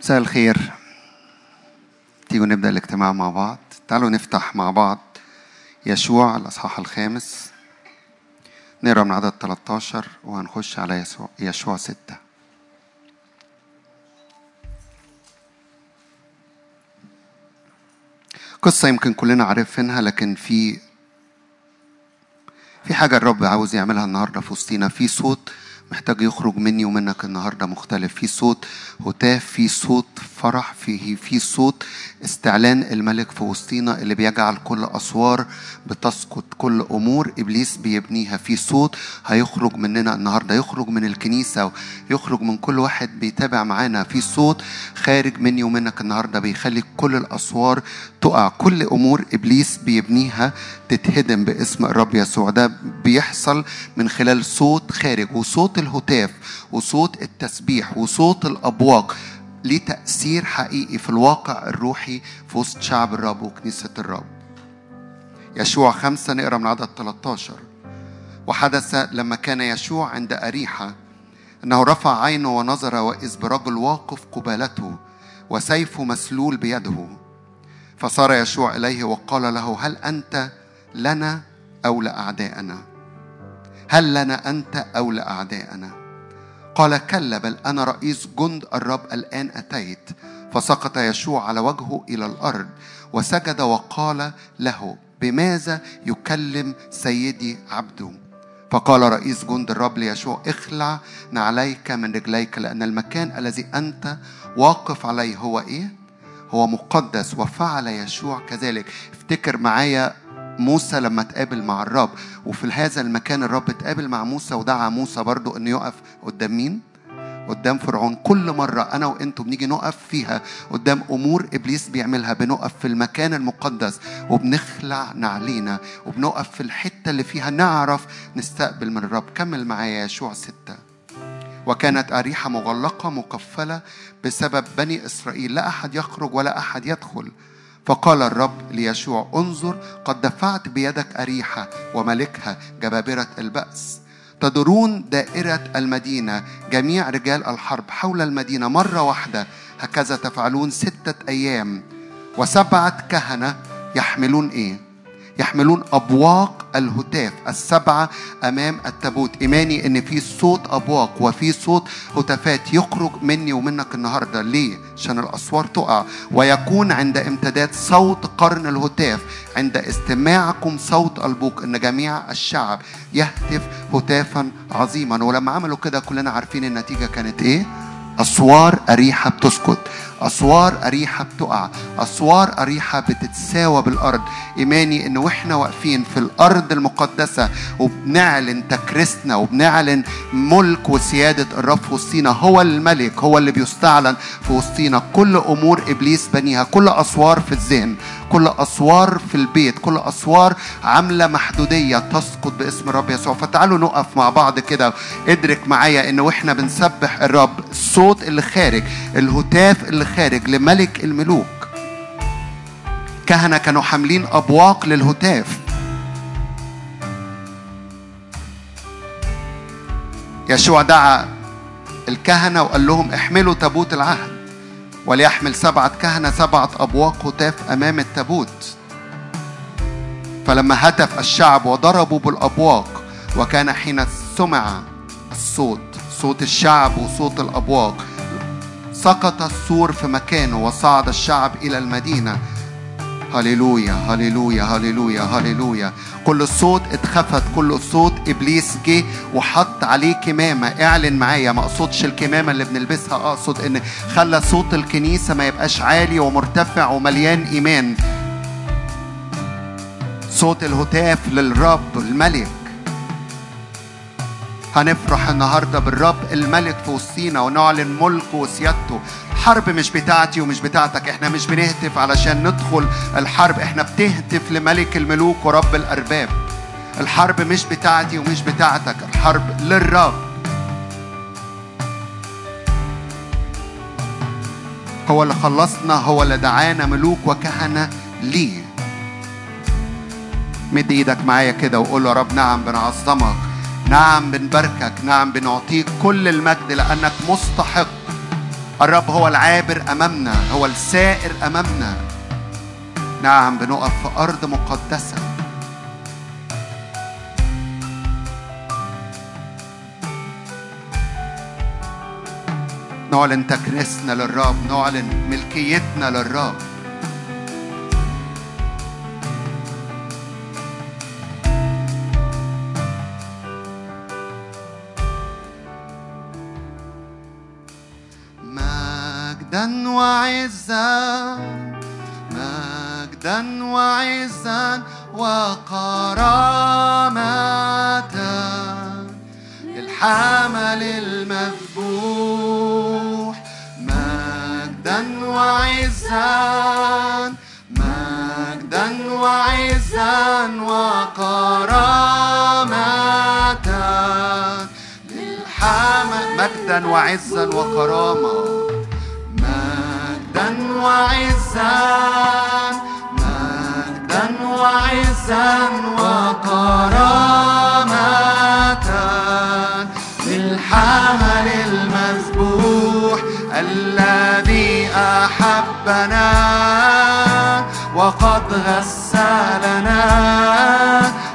مساء الخير. تيجوا نبدأ الاجتماع مع بعض. تعالوا نفتح مع بعض يشوع الأصحاح الخامس. نقرأ من عدد 13 وهنخش على يسوع يشوع 6 قصة يمكن كلنا عارفينها لكن في في حاجة الرب عاوز يعملها النهاردة في وسطينا. في صوت محتاج يخرج مني ومنك النهارده مختلف. في صوت هتاف في صوت فرح فيه في صوت استعلان الملك في وسطينا اللي بيجعل كل أسوار بتسقط كل أمور. إبليس بيبنيها. في صوت هيخرج مننا النهارده. يخرج من الكنيسة يخرج من كل واحد بيتابع معانا. في صوت خارج مني ومنك النهارده بيخلي كل الأسوار تقع. كل أمور إبليس بيبنيها. تتهدم باسم الرب يسوع. ده بيحصل من خلال صوت خارج وصوت الهتاف وصوت التسبيح وصوت الأبواق. ليه تأثير حقيقي في الواقع الروحي في وسط شعب الرب وكنيسة الرب. يشوع خمسة نقرأ من عدد 13 وحدث لما كان يشوع عند أريحة أنه رفع عينه ونظر وإذ برجل واقف قبالته وسيفه مسلول بيده. فصار يشوع إليه وقال له هل أنت لنا أو لأعدائنا هل لنا أنت أو لأعدائنا قال كلا بل أنا رئيس جند الرب الآن أتيت فسقط يشوع على وجهه إلى الأرض وسجد وقال له بماذا يكلم سيدي عبده؟ فقال رئيس جند الرب ليشوع اخلع نعليك من رجليك لأن المكان الذي أنت واقف عليه هو إيه؟ هو مقدس وفعل يشوع كذلك. افتكر معايا موسى لما تقابل مع الرب. وفي هذا المكان الرب تقابل مع موسى ودعا موسى برضو انه يقف قدام مين؟ قدام فرعون. كل مرة أنا وأنتم بنيجي نقف فيها قدام أمور إبليس بيعملها بنقف في المكان المقدس وبنخلع نعلينا وبنقف في الحتة اللي فيها نعرف نستقبل من الرب. كمل معايا يشوع ستة. وكانت أريحة مغلقة مقفلة بسبب بني إسرائيل. لا أحد يخرج ولا أحد يدخل. فقال الرب ليشوع انظر قد دفعت بيدك أريحة وملكها جبابرة البأس. تدورون دائرة المدينة جميع رجال الحرب حول المدينة مرة واحدة. هكذا تفعلون ستة أيام. وسبعة كهنة يحملون إيه؟ يحملون أبواق الهتاف السبعة أمام التابوت. إيماني إن في صوت أبواق وفي صوت هتافات يخرج مني ومنك النهاردة. ليه؟ عشان الأسوار تقع. ويكون عند امتداد صوت قرن الهتاف عند استماعكم صوت البوق إن جميع الشعب يهتف هتافا عظيما. ولما عملوا كده كلنا عارفين النتيجة كانت إيه؟ أسوار أريحة بتسكت. أسوار أريحة بتقع أسوار أريحة بتتساوى بالأرض. إيماني إن وإحنا واقفين في الأرض المقدسة وبنعلن تكريسنا وبنعلن ملك وسيادة الرب في وسطينا هو الملك هو اللي بيستعلن في وسطينا. كل أمور إبليس بنيها كل أسوار في الذهن. كل أسوار في البيت كل أسوار عاملة محدودية تسقط باسم الرب يسوع. فتعالوا نقف مع بعض كده. ادرك معايا إن وإحنا بنسبح الرب الصوت اللي خارج الهتاف اللي خارج لملك الملوك. كهنة كانوا حاملين أبواق للهتاف. يشوع دعا الكهنة وقال لهم احملوا تابوت العهد. وليحمل سبعة كهنة سبعة أبواق هتاف أمام التابوت. فلما هتف الشعب وضربوا بالأبواق وكان حين سمع الصوت صوت الشعب وصوت الأبواق سقط السور في مكانه وصعد الشعب إلى المدينة. هللويا هللويا هللويا هللويا كل صوت اتخفت كل صوت إبليس جه وحط عليه كمامة. اعلن معايا ما أقصدش الكمامة اللي بنلبسها أقصد إن خلى صوت الكنيسة ما يبقاش عالي ومرتفع ومليان إيمان. صوت الهتاف للرب الملك. هنفرح النهارده بالرب الملك في وسطينا ونعلن ملكه وسيادته. الحرب مش بتاعتي ومش بتاعتك. إحنا مش بنهتف علشان ندخل الحرب. إحنا بتهتف لملك الملوك ورب الأرباب. الحرب مش بتاعتي ومش بتاعتك. الحرب للرب. هو اللي خلصنا هو اللي دعانا ملوك وكهنة ليه. مد إيدك معايا كده وقول يا رب نعم بنعظمك نعم بنباركك نعم بنعطيك كل المجد لأنك مستحق. الرب هو العابر أمامنا هو السائر أمامنا. نعم بنقف في أرض مقدسة. نعلن تكريسنا للرب نعلن ملكيتنا للرب. مجدا وعزا مجدا وعزا وكرامة للحمل المذبوح مجدا وعزا مجدا وعزا وكرامة للحمل مجدا وعزا وكرامة وعزا مجدا وعزا وكرامة للحمل المذبوح الذي أحبنا وقد غسلنا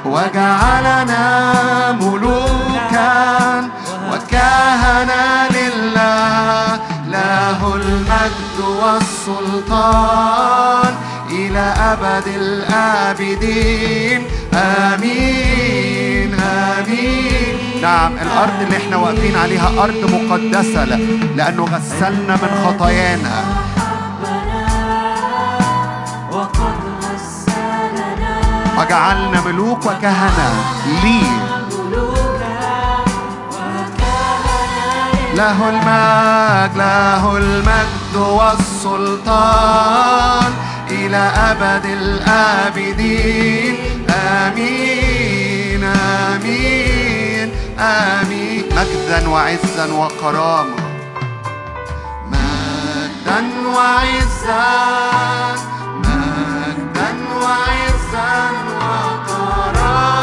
وجعلنا ملوكا وكهنا لله له المجد والسلطان إلى أبد الآبدين. آمين آمين. نعم الأرض اللي إحنا واقفين عليها أرض مقدسة لأنه غسلنا من خطايانا. وجعلنا ملوك وكهنة. ليه؟ له المجد له والسلطان إلى أبد الآبدين. آمين آمين آمين. مجدا وعزا وكرامة مجدا وعزا مجدا وعزا وكرامة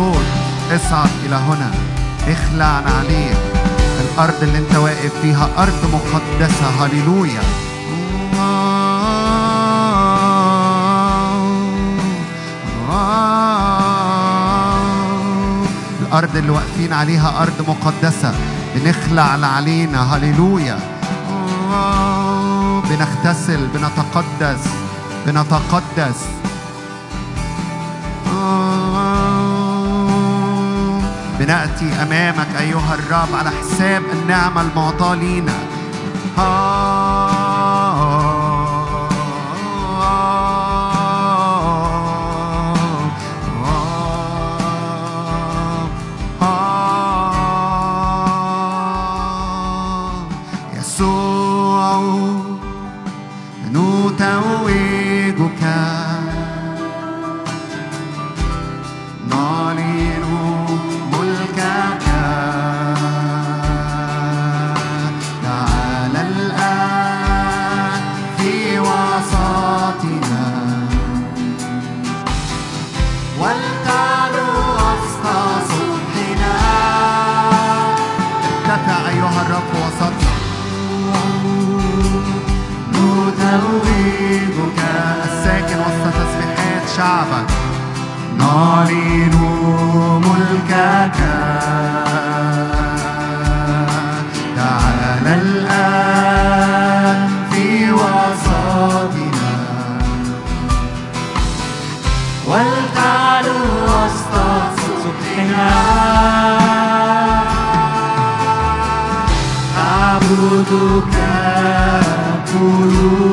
صوت اصعد إلى هنا. اخلع عن الأرض اللي أنت واقف فيها أرض مقدسة. هللويا. الأرض اللي واقفين عليها أرض مقدسة. بنخلع علينا هللويا. بنغتسل. بنتقدس. بنتقدس. نأتي أمامك أيها الرب على حساب النعمة المعطاة لينا. آه. أعلن ملكك. تعال الآن في وسطنا. والتعلو وسط سطحنا. أعبدك كل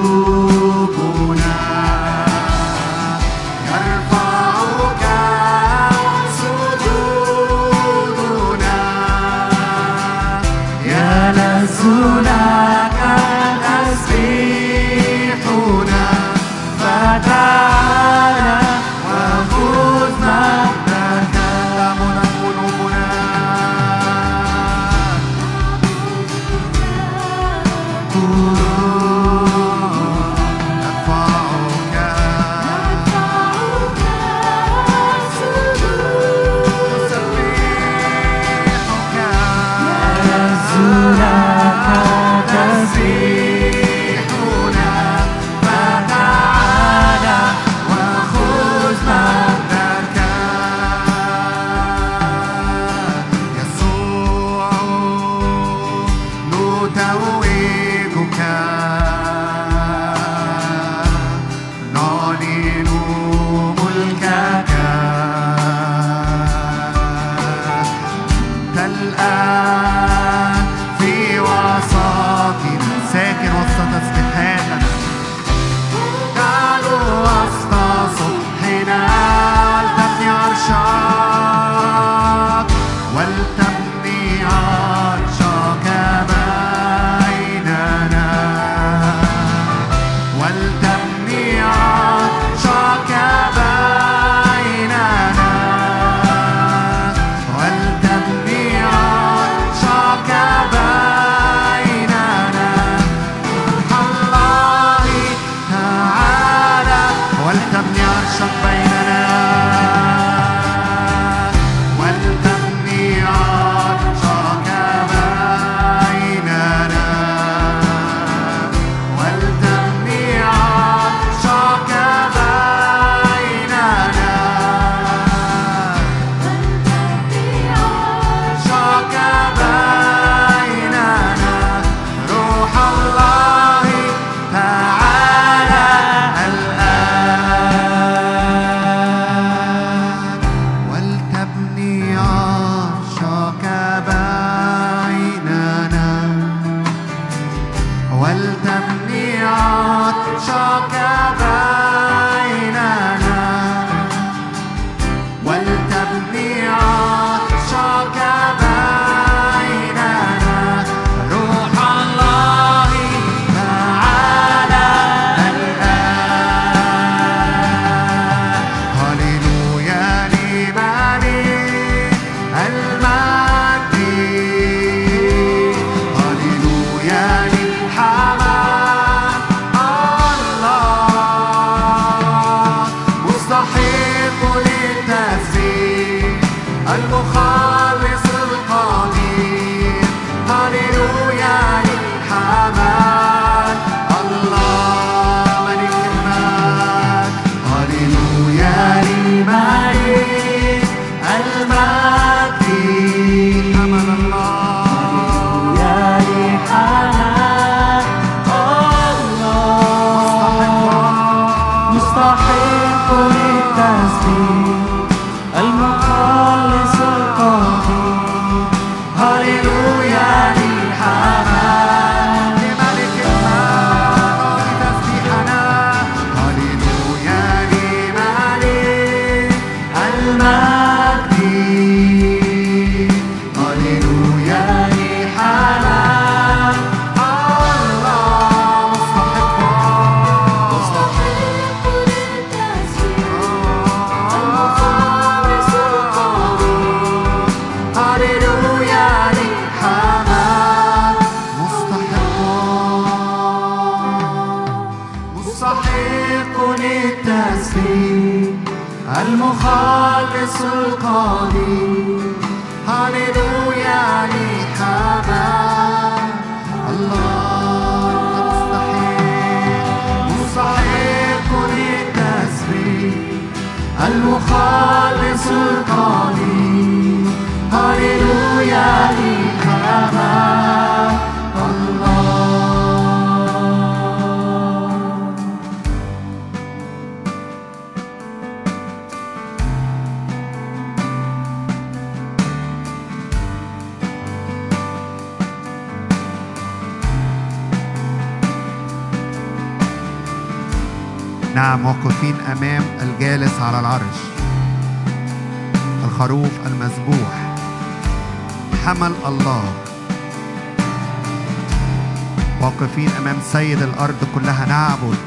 سيد الأرض كلها نعبد.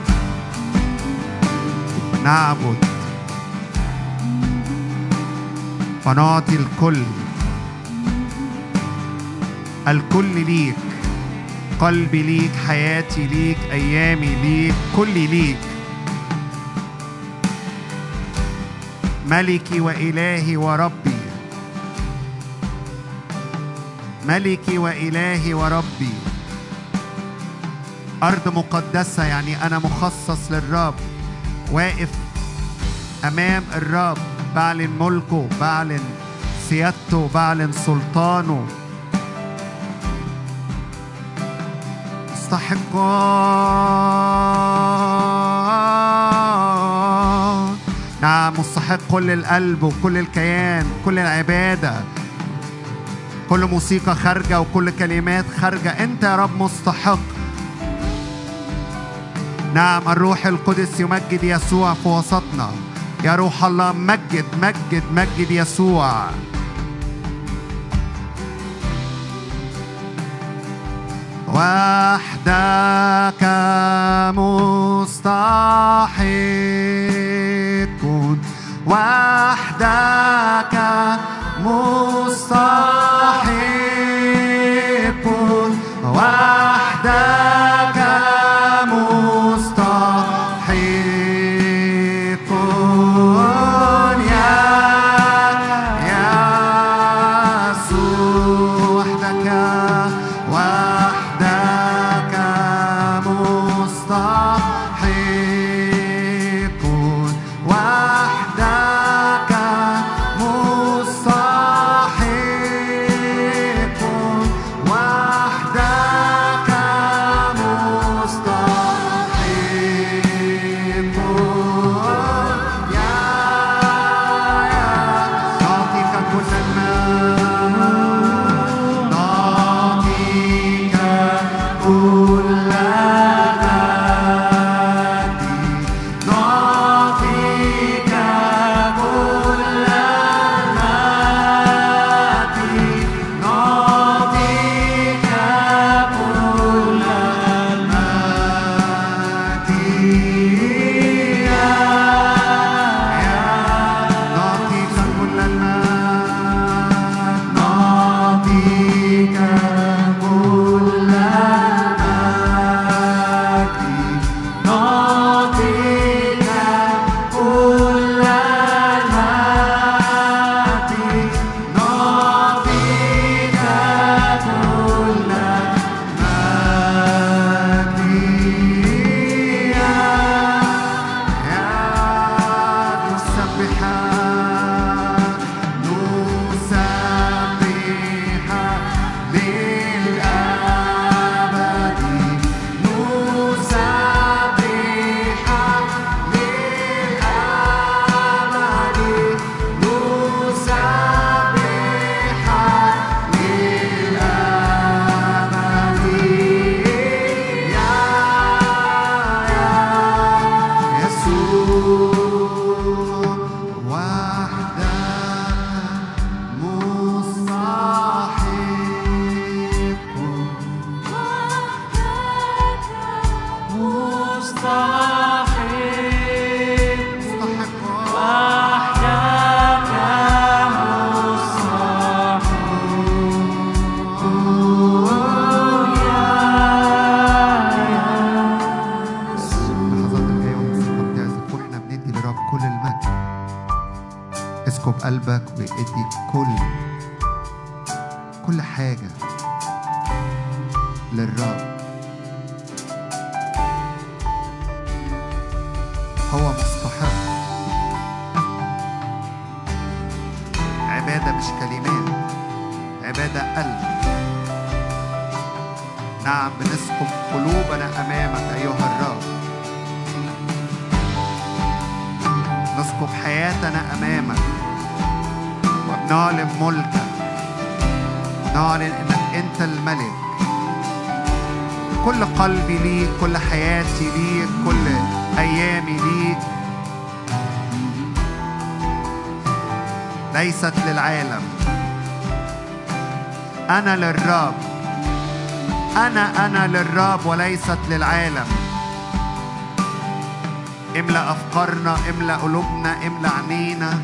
نعبد. ونعطي الكل. الكل ليك. قلبي ليك حياتي ليك أيامي ليك كلي ليك. ملكي وإلهي وربي. ملكي وإلهي وربي. أرض مقدسة يعني أنا مخصص للرب. واقف أمام الرب بعلن ملكه بعلن سيادته بعلن سلطانه. مستحقون نعم مستحق كل القلب وكل الكيان كل العبادة. كل موسيقى خارجة وكل كلمات خارجة. أنت يا رب مستحق. نعم الروح القدس يمجد يسوع في وسطنا. يا روح الله مجد مجد مجد يسوع. وحدك مستحق. وحدك مستحق. وحدك وبنقف حياتنا أمامك. وبنعلن ملكك. نعلن إنك أنت الملك. كل قلبي ليك كل حياتي ليك كل أيامي ليك. ليست للعالم. أنا للرب. أنا أنا للرب وليست للعالم. املأ أفكارنا املأ قلوبنا املأ عنينا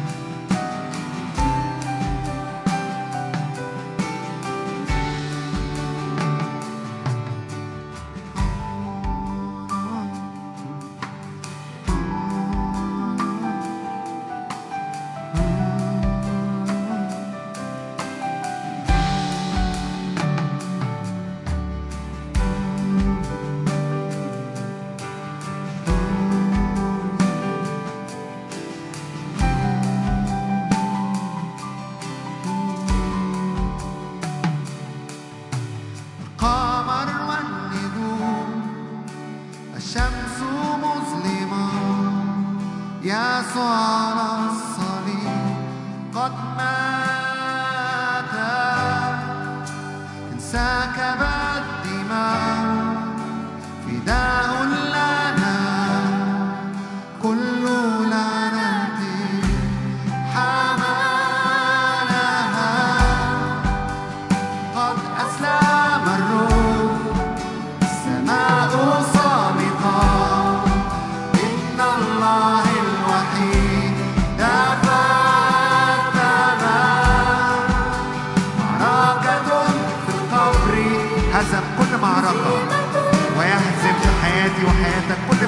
with your hand and put.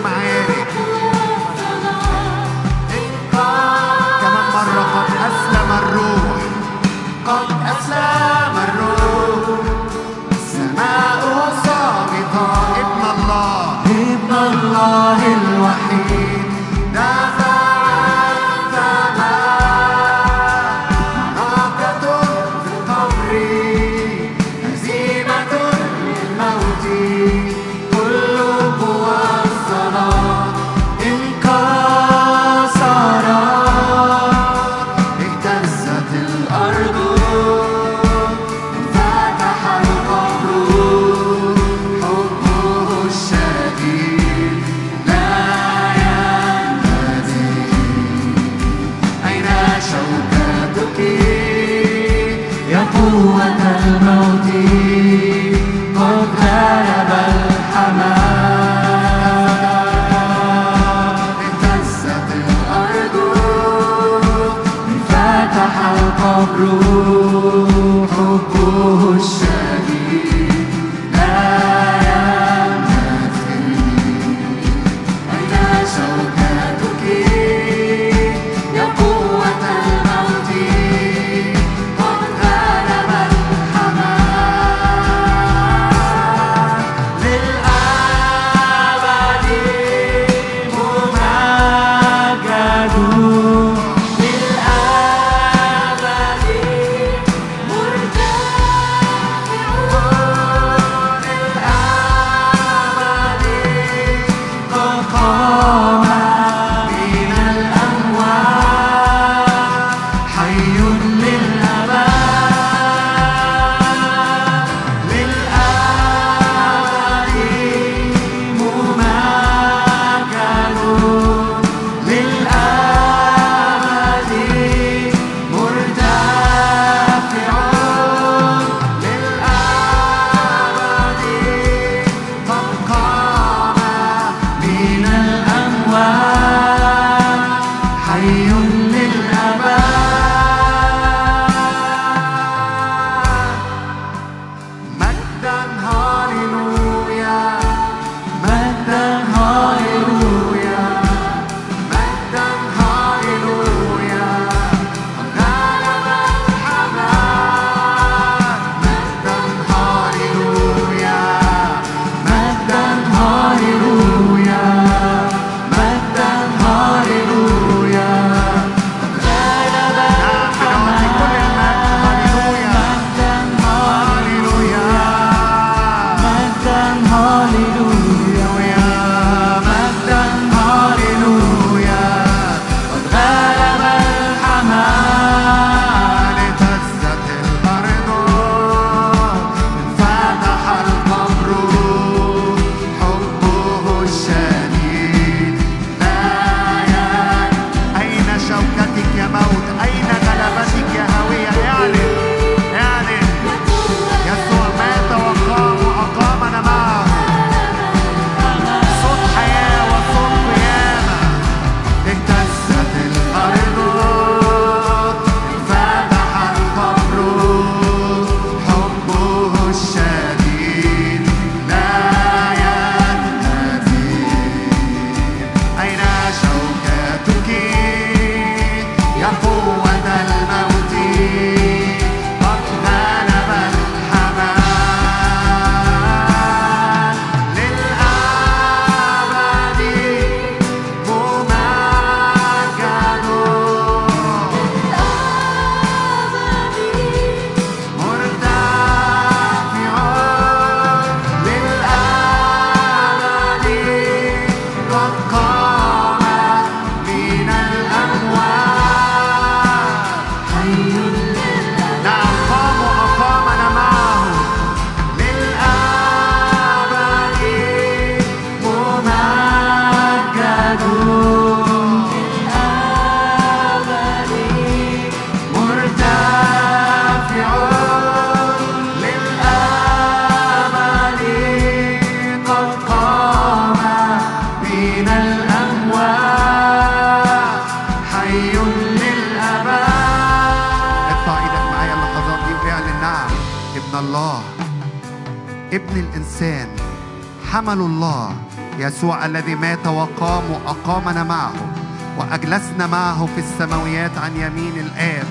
معه في السماويات عن يمين الآب.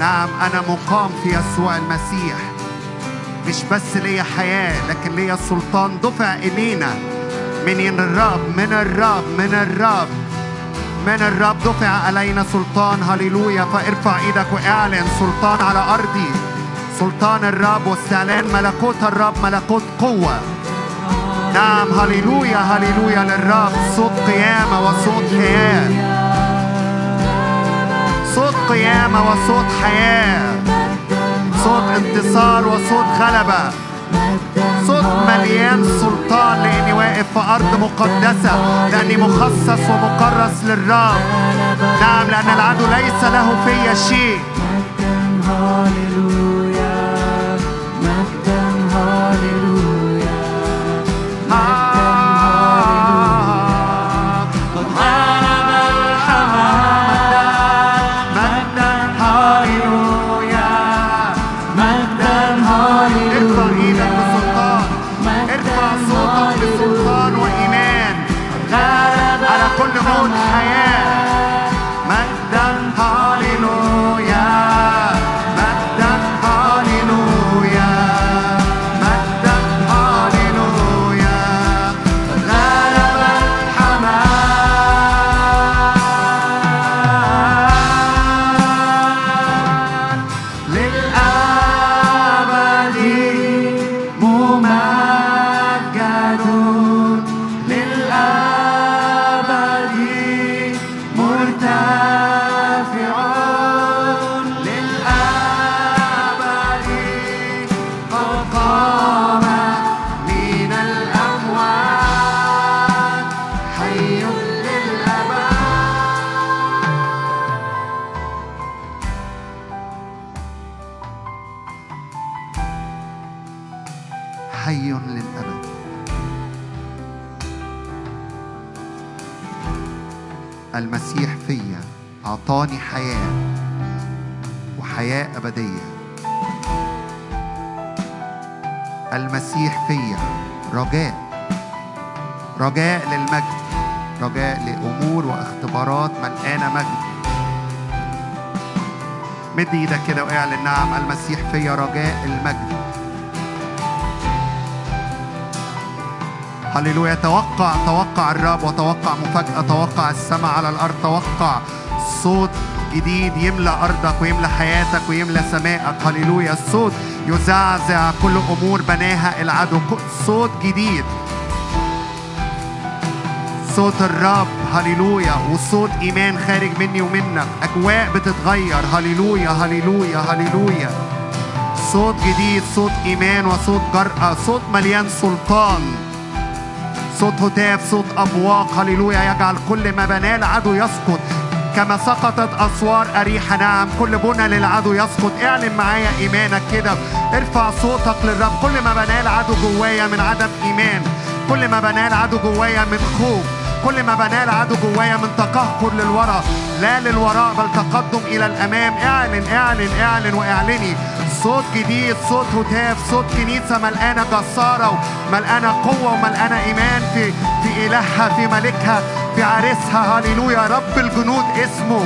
نعم أنا مقام في يسوع المسيح. مش بس ليا حياة لكن ليا سلطان دفع إلينا. من الرب من الرب من الرب. من الرب دفع علينا سلطان. هللويا. فارفع إيدك واعلن سلطان على أرضي. سلطان الرب واستعلان ملكوت الرب ملكوت قوة. نعم هللويا هللويا للرب. صوت قيامة وصوت حياة. صوت قيامة وصوت حياة. صوت انتصار وصوت غلبة. صوت مليان سلطان لأني واقف في أرض مقدسة. لأني مخصص ومكرس للرب. نعم لأن العدو ليس له في شيء مد إيدك كده واعلن نعم المسيح فيا رجاء المجد. هللويا. توقع توقع الرب وتوقع مفاجأة توقع السماء على الأرض توقع صوت جديد يملأ أرضك ويملأ حياتك ويملأ سمائك هللويا. الصوت يزعزع كل أمور بناها العدو. صوت جديد. صوت الرب. هللويا. وصوت إيمان خارج مني ومنك. أجواء بتتغير. هللويا هللويا هللويا. صوت جديد صوت إيمان وصوت جرأة. صوت مليان سلطان. صوت هتاف صوت أبواق. هللويا يجعل كل ما بناه العدو يسقط. كما سقطت أسوار أريحة نعم. كل بنى للعدو يسقط. اعلن معايا إيمانك كده. ارفع صوتك للرب. كل ما بناه العدو جوايا من عدم إيمان. كل ما بناه العدو جوايا من خوف. كل ما بناه العدو جوايا من تقهقر للوراء لا للوراء بل تقدم إلى الأمام. اعلن اعلن اعلن واعلني. صوت جديد صوت هتاف صوت كنيسة ملقانة جسارة وملقانة قوة وملقانة إيمان في في إلهها في ملكها في عريسها. هللويا. رب الجنود اسمه.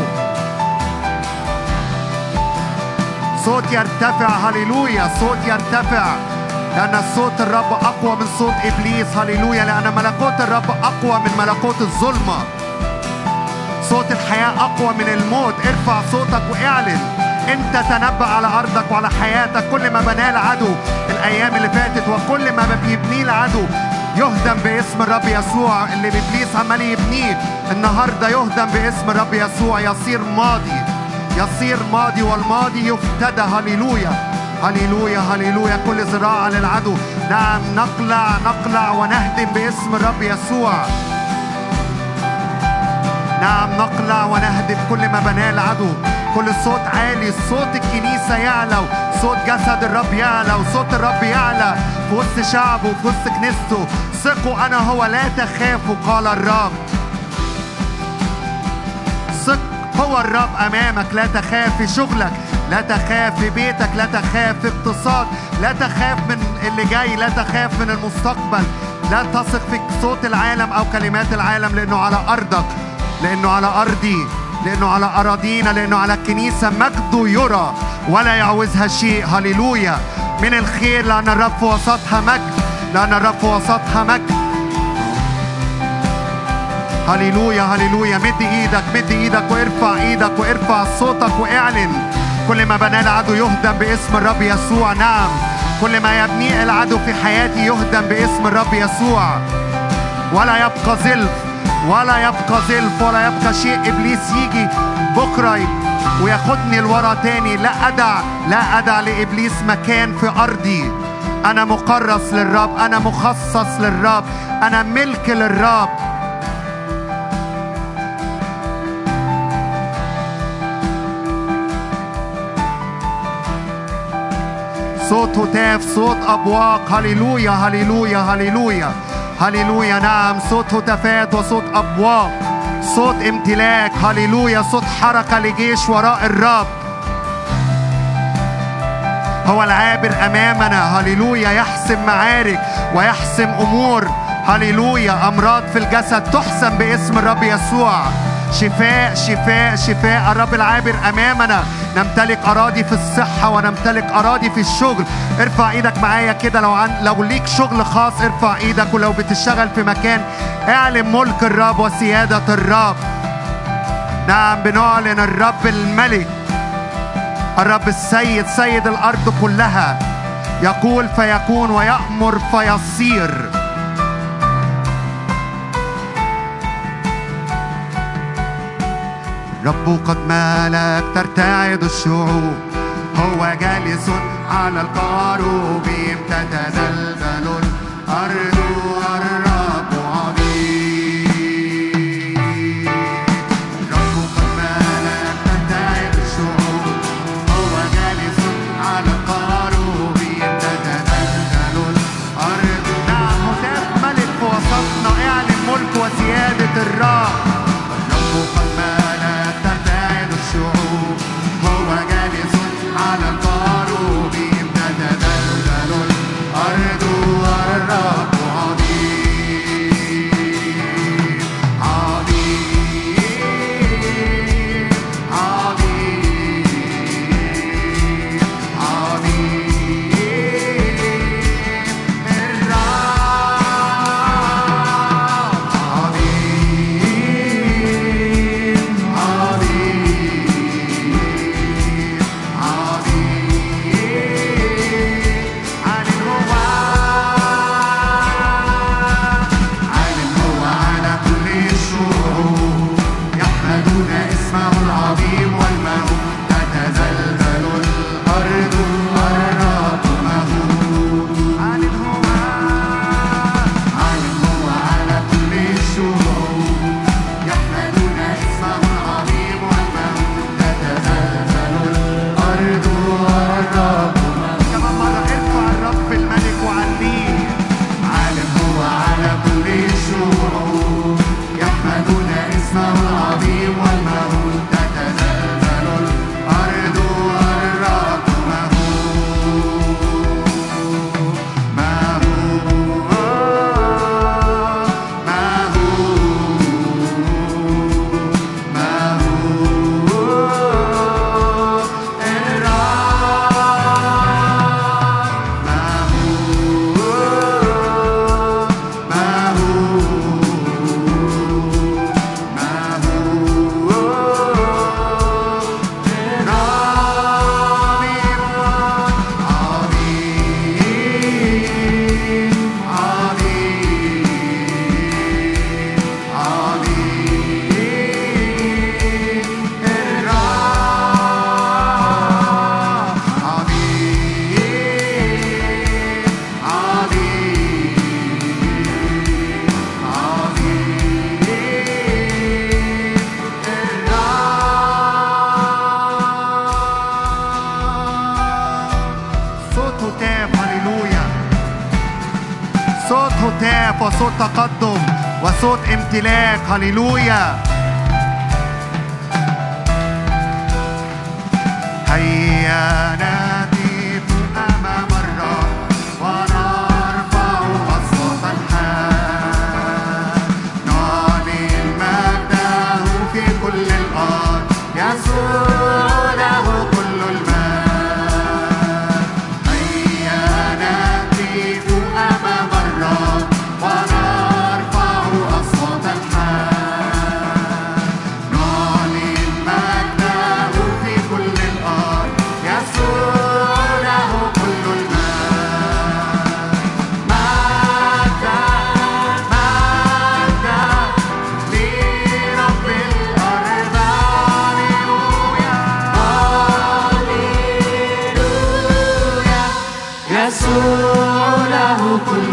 صوت يرتفع. هللويا. صوت يرتفع. لأن صوت الرب أقوى من صوت إبليس. هللويا. لأن ملكوت الرب أقوى من ملكوت الظلمة. صوت الحياة أقوى من الموت. ارفع صوتك واعلن. انت تنبأ على أرضك وعلى حياتك. كل ما بناه العدو الأيام اللي فاتت وكل ما بيبنيه العدو. يهدم باسم الرب يسوع. اللي ابليس عمال يبنيه النهارده يهدم باسم الرب يسوع. يصير ماضي. يصير ماضي والماضي يفتدى. هللويا. هللويا هللويا. كل زراعة للعدو. نعم نقلع نقلع ونهدم باسم الرب يسوع. نعم نقلع ونهدم كل ما بناه العدو. كل صوت عالي صوت الكنيسة يعلى صوت جسد الرب يعلى وصوت الرب يعلى. في وسط شعبه وفي وسط كنيسته. ثقوا أنا هو لا تخافوا قال الرب. ثق هو الرب أمامك لا تخاف في شغلك. لا تخاف في بيتك لا تخاف في اقتصاد لا تخاف من اللي جاي لا تخاف من المستقبل. لا تثق في صوت العالم أو كلمات العالم لأنه على أرضك لأنه على أرضي لأنه على أراضينا لأنه على الكنيسة مجده يرى ولا يعوزها شيء. هللويا. من الخير لأن الرب في وسطها مجد لأن الرب في وسطها مجد. هللويا هللويا. مد إيدك مد إيدك وارفع إيدك وارفع صوتك واعلن. كل ما بناه العدو يهدم باسم الرب يسوع. نعم. كل ما يبنيه العدو في حياتي يهدم باسم الرب يسوع. ولا يبقى زلف ولا يبقى زلف ولا يبقى شيء إبليس يجي بكرة وياخدني لورا تاني. لا أدع لا أدع لإبليس مكان في أرضي. أنا مكرس للرب أنا مخصص للرب أنا ملك للرب. صوت هتاف صوت أبواق. هللويا هللويا هللويا. هللويا نعم. صوت هتافات وصوت أبواق. صوت امتلاك. هللويا. صوت حركة لجيش وراء الرب. هو العابر أمامنا. هللويا. يحسم معارك ويحسم أمور. هللويا. أمراض في الجسد تحسم باسم الرب يسوع. شفاء شفاء شفاء. الرب العابر أمامنا. نمتلك أراضي في الصحة ونمتلك أراضي في الشغل. ارفع إيدك معايا كده لو عن لو ليك شغل خاص ارفع إيدك. ولو بتشتغل في مكان اعلن ملك الرب وسيادة الرب. نعم بنعلن الرب الملك. الرب السيد سيد الأرض كلها. يقول فيكون ويأمر فيصير. رب قد مالك ترتعد الشعوب. هو جالس على القاروبيم تتزلزل الأرض Hallelujah. يسوع له كل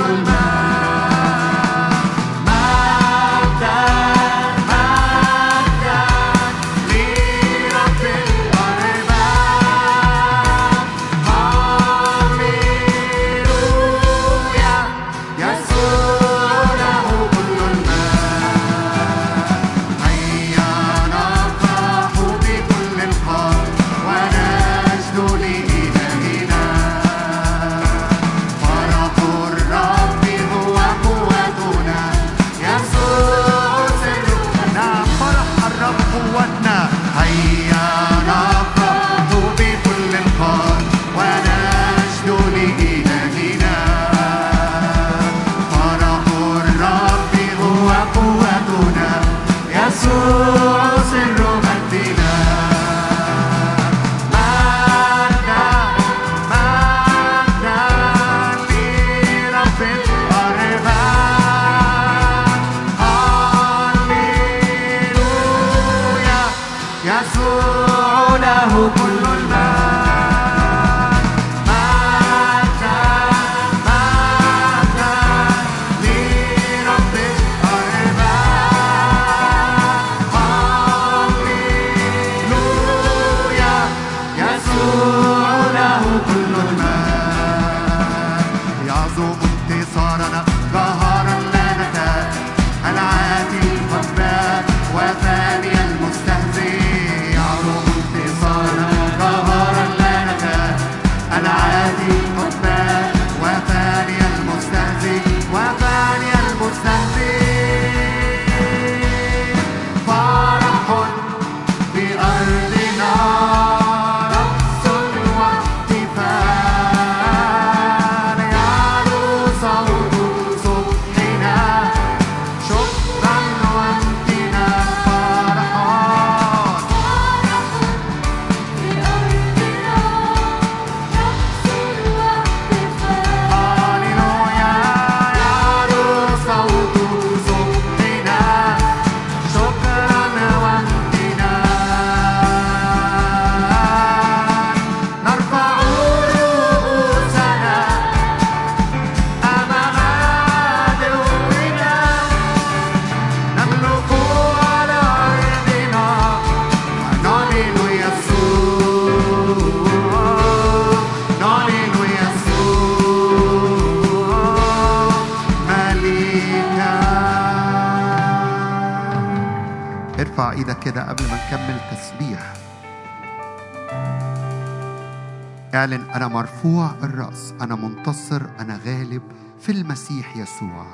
أنا منتصر أنا غالب في المسيح يسوع.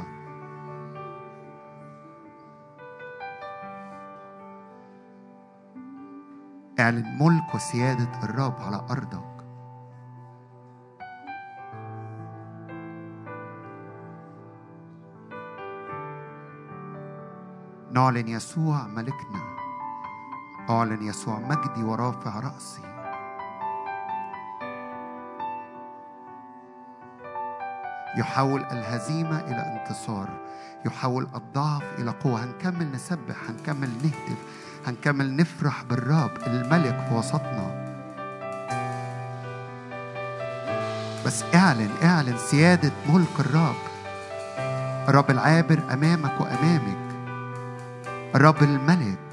اعلن ملك وسيادة الرب على أرضك. نعلن يسوع ملكنا. أعلن يسوع مجدي ورافع رأسي. يحول الهزيمة إلى انتصار يحول الضعف إلى قوة. هنكمل نسبح هنكمل نهتف هنكمل نفرح بالرب الملك في وسطنا. بس اعلن اعلن سيادة ملك الرب. الرب العابر أمامك وأمامك. الرب الملك.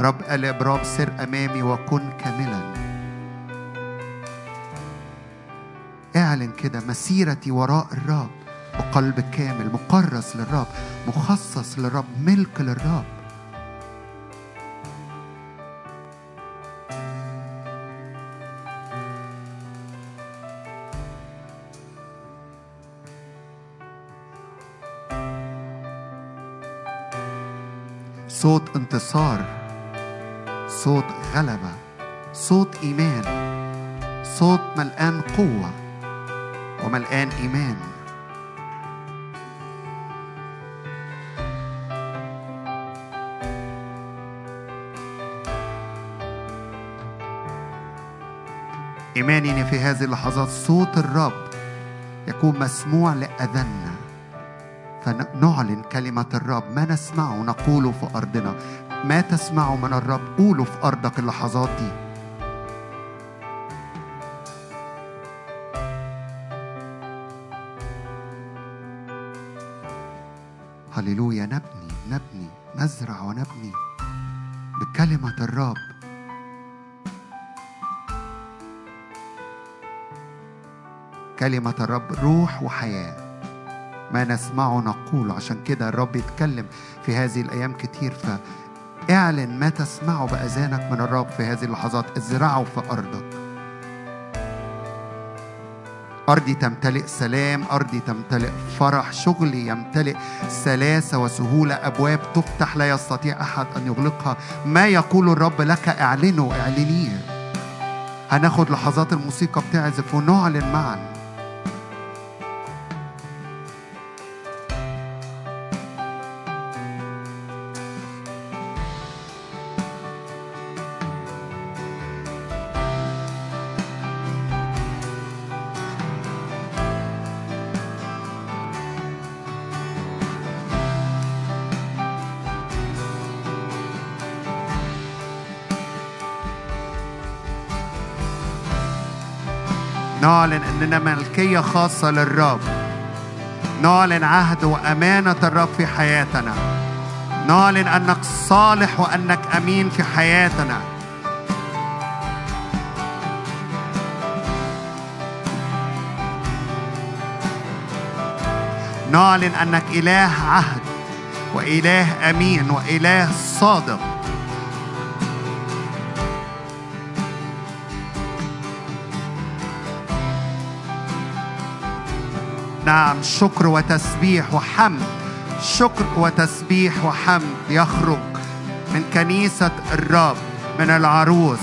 رب قال لابرام سر أمامي وكن كاملا. اعلن كده مسيرتي وراء الرب بقلب كامل مكرس للرب مخصص للرب ملك للرب. صوت انتصار. صوت غلبة صوت إيمان صوت ملآن قوة وملآن إيمان. إيماني إن في هذه اللحظات صوت الرب يكون مسموع لأذاننا فنعلن كلمة الرب ما نسمعه نقوله في أرضنا. ما تسمعه من الرب؟ قوله في أرضك اللحظات دي. هللويا نبني نبني نزرع ونبني بكلمة الرب. كلمة الرب روح وحياة. ما نسمعه نقول عشان كده الرب يتكلم في هذه الأيام كتير فاعلن ما تسمعه بأذانك من الرب في هذه اللحظات. ازرعه في أرضك. أرضي تمتلئ سلام أرضي تمتلئ فرح شغلي يمتلئ سلاسة وسهولة. أبواب تفتح لا يستطيع أحد أن يغلقها. ما يقول الرب لك؟ اعلنه اعلنيه. هناخد لحظات الموسيقى بتعزف ونعلن معا. نعلن أننا ملكية خاصة للرب. نعلن عهد وأمانة الرب في حياتنا. نعلن أنك صالح وأنك أمين في حياتنا. نعلن أنك إله عهد وإله أمين وإله صادق. نعم شكر وتسبيح وحمد. شكر وتسبيح وحمد يخرج من كنيسة الرب من العروس.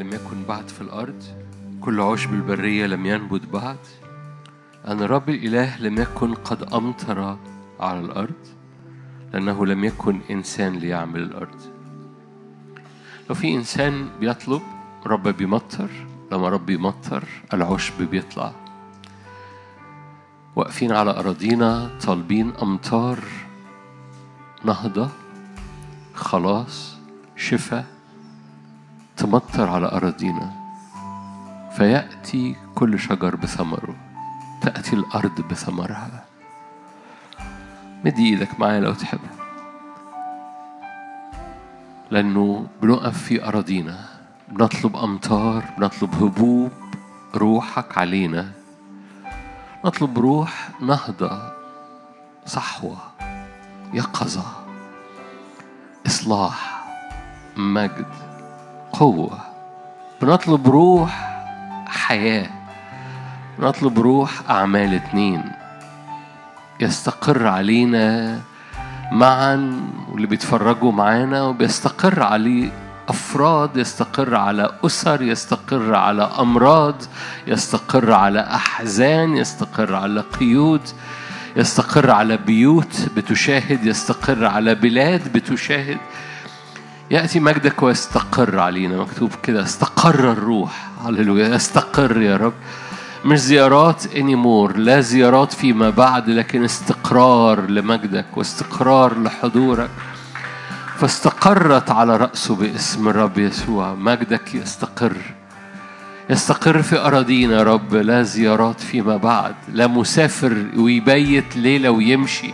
لم يكن بعد في الأرض كل عشب البرية لم ينبت بعد. أن الرب الإله لم يكن قد أمطر على الأرض لأنه لم يكن إنسان ليعمل الأرض. لو في إنسان بيطلب رب بيمطر لما رب يمطر العشب بيطلع. واقفين على أراضينا طالبين أمطار نهضة خلاص شفاء. تمطر على أراضينا فيأتي كل شجر بثمره تأتي الأرض بثمرها. مدي إيدك معايا لو تحب. لأنه بنقف في أراضينا بنطلب أمطار بنطلب هبوب روحك علينا. نطلب روح نهضة صحوة يقظة إصلاح مجد. قوة. بنطلب روح حياة. بنطلب روح أعمال اتنين. يستقر علينا معا واللي بيتفرجوا معانا وبيستقر عليه أفراد يستقر على أسر يستقر على أمراض يستقر على أحزان يستقر على قيود يستقر على بيوت بتشاهد يستقر على بلاد بتشاهد. يأتي مجدك ويستقر علينا مكتوب كده استقر الروح. هللويا. استقر يا رب. مش زيارات انيمور لا زيارات فيما بعد لكن استقرار لمجدك واستقرار لحضورك. فاستقرت على رأسه باسم الرب يسوع. مجدك يستقر. يستقر في أراضينا يا رب لا زيارات فيما بعد. لا مسافر ويبيت ليلة ويمشي.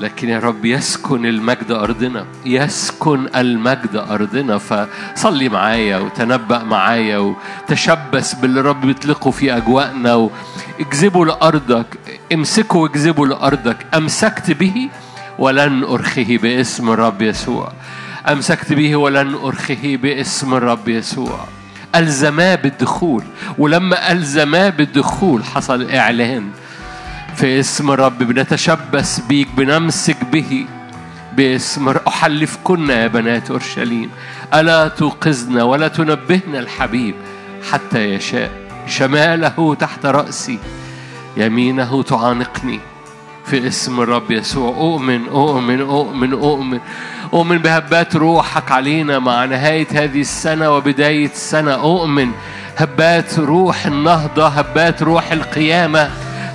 لكن يا رب يسكن المجد أرضنا يسكن المجد أرضنا فصلي معايا وتنبأ معايا وتشبث باللي رب بيطلقه في أجواءنا واجذبه لأرضك امسكه واجذبه لأرضك أمسكت به ولن أرخه باسم الرب يسوع. أمسكت به ولن أرخه باسم الرب يسوع. ألزماه بالدخول ولما ألزماه بالدخول حصل إعلان. في اسم الرب بنتشبث بيك بنمسك به. باسم أحلفكن يا بنات أورشليم. ألا توقظنا ولا تنبهنا الحبيب حتى يشاء. شماله تحت رأسي يمينه تعانقني. في اسم الرب يسوع أؤمن أؤمن أؤمن أؤمن. أؤمن بهبات روحك علينا مع نهاية هذه السنة وبداية السنة أؤمن هبات روح النهضة هبات روح القيامة.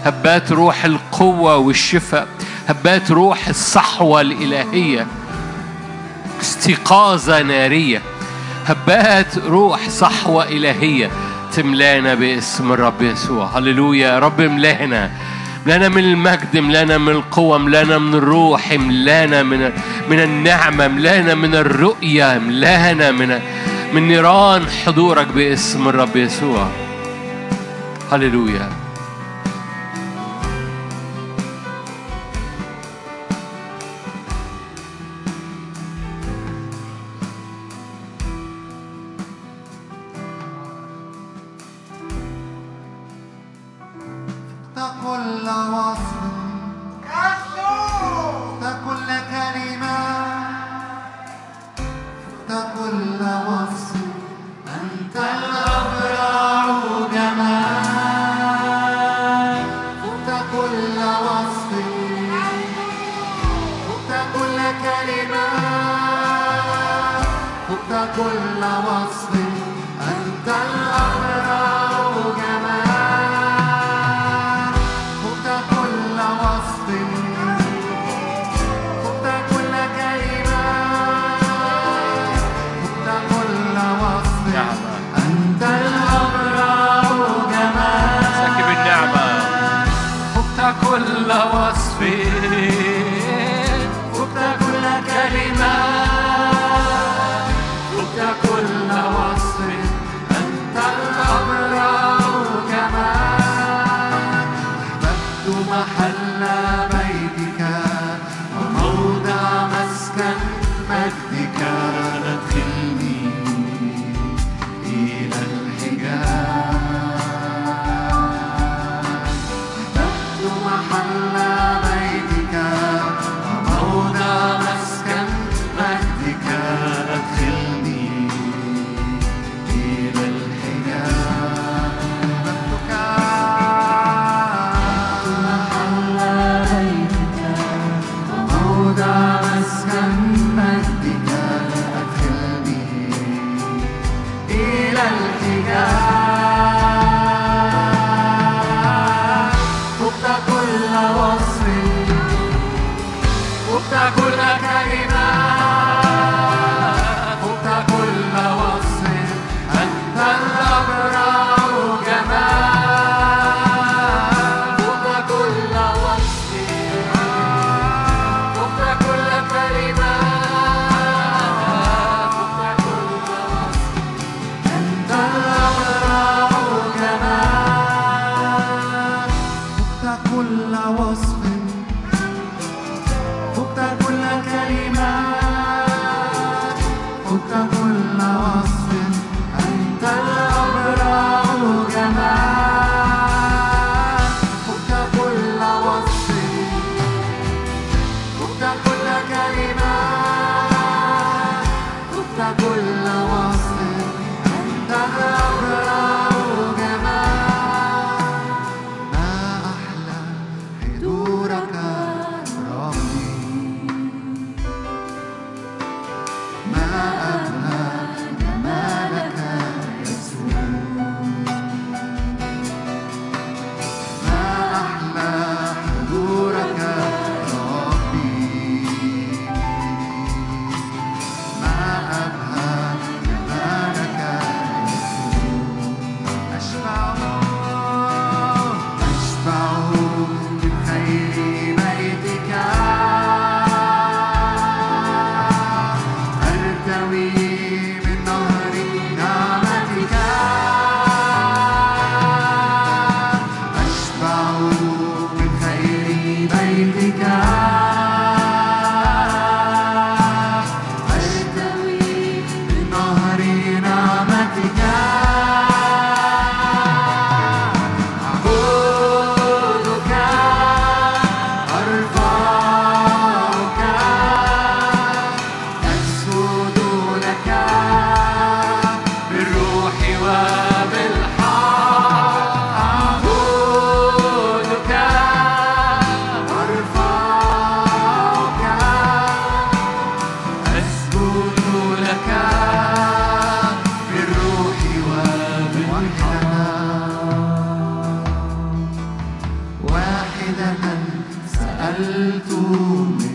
هبات روح القوة والشفاء هبات روح الصحوة الإلهية استيقاظة نارية. هبات روح صحوة إلهية تملانا باسم الرب يسوع. هللويا. يا رب املانا ملانا من المجد ملانا من القوة ملانا من الروح ملانا من من النعمة ملانا من الرؤية ملانا من من نيران حضورك باسم الرب يسوع. هللويا. كلمة فوت كل وصف أنت مجددا سألت من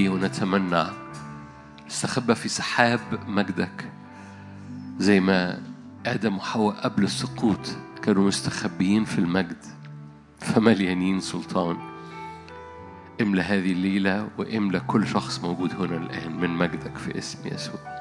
نركض إليه ونتمنى. نستخبى في سحاب مجدك. زي ما آدم وحواء قبل السقوط كانوا مستخبيين في المجد. فمليانين سلطان. املى هذه الليلة واملى كل شخص موجود هنا الآن من مجدك في اسم يسوع.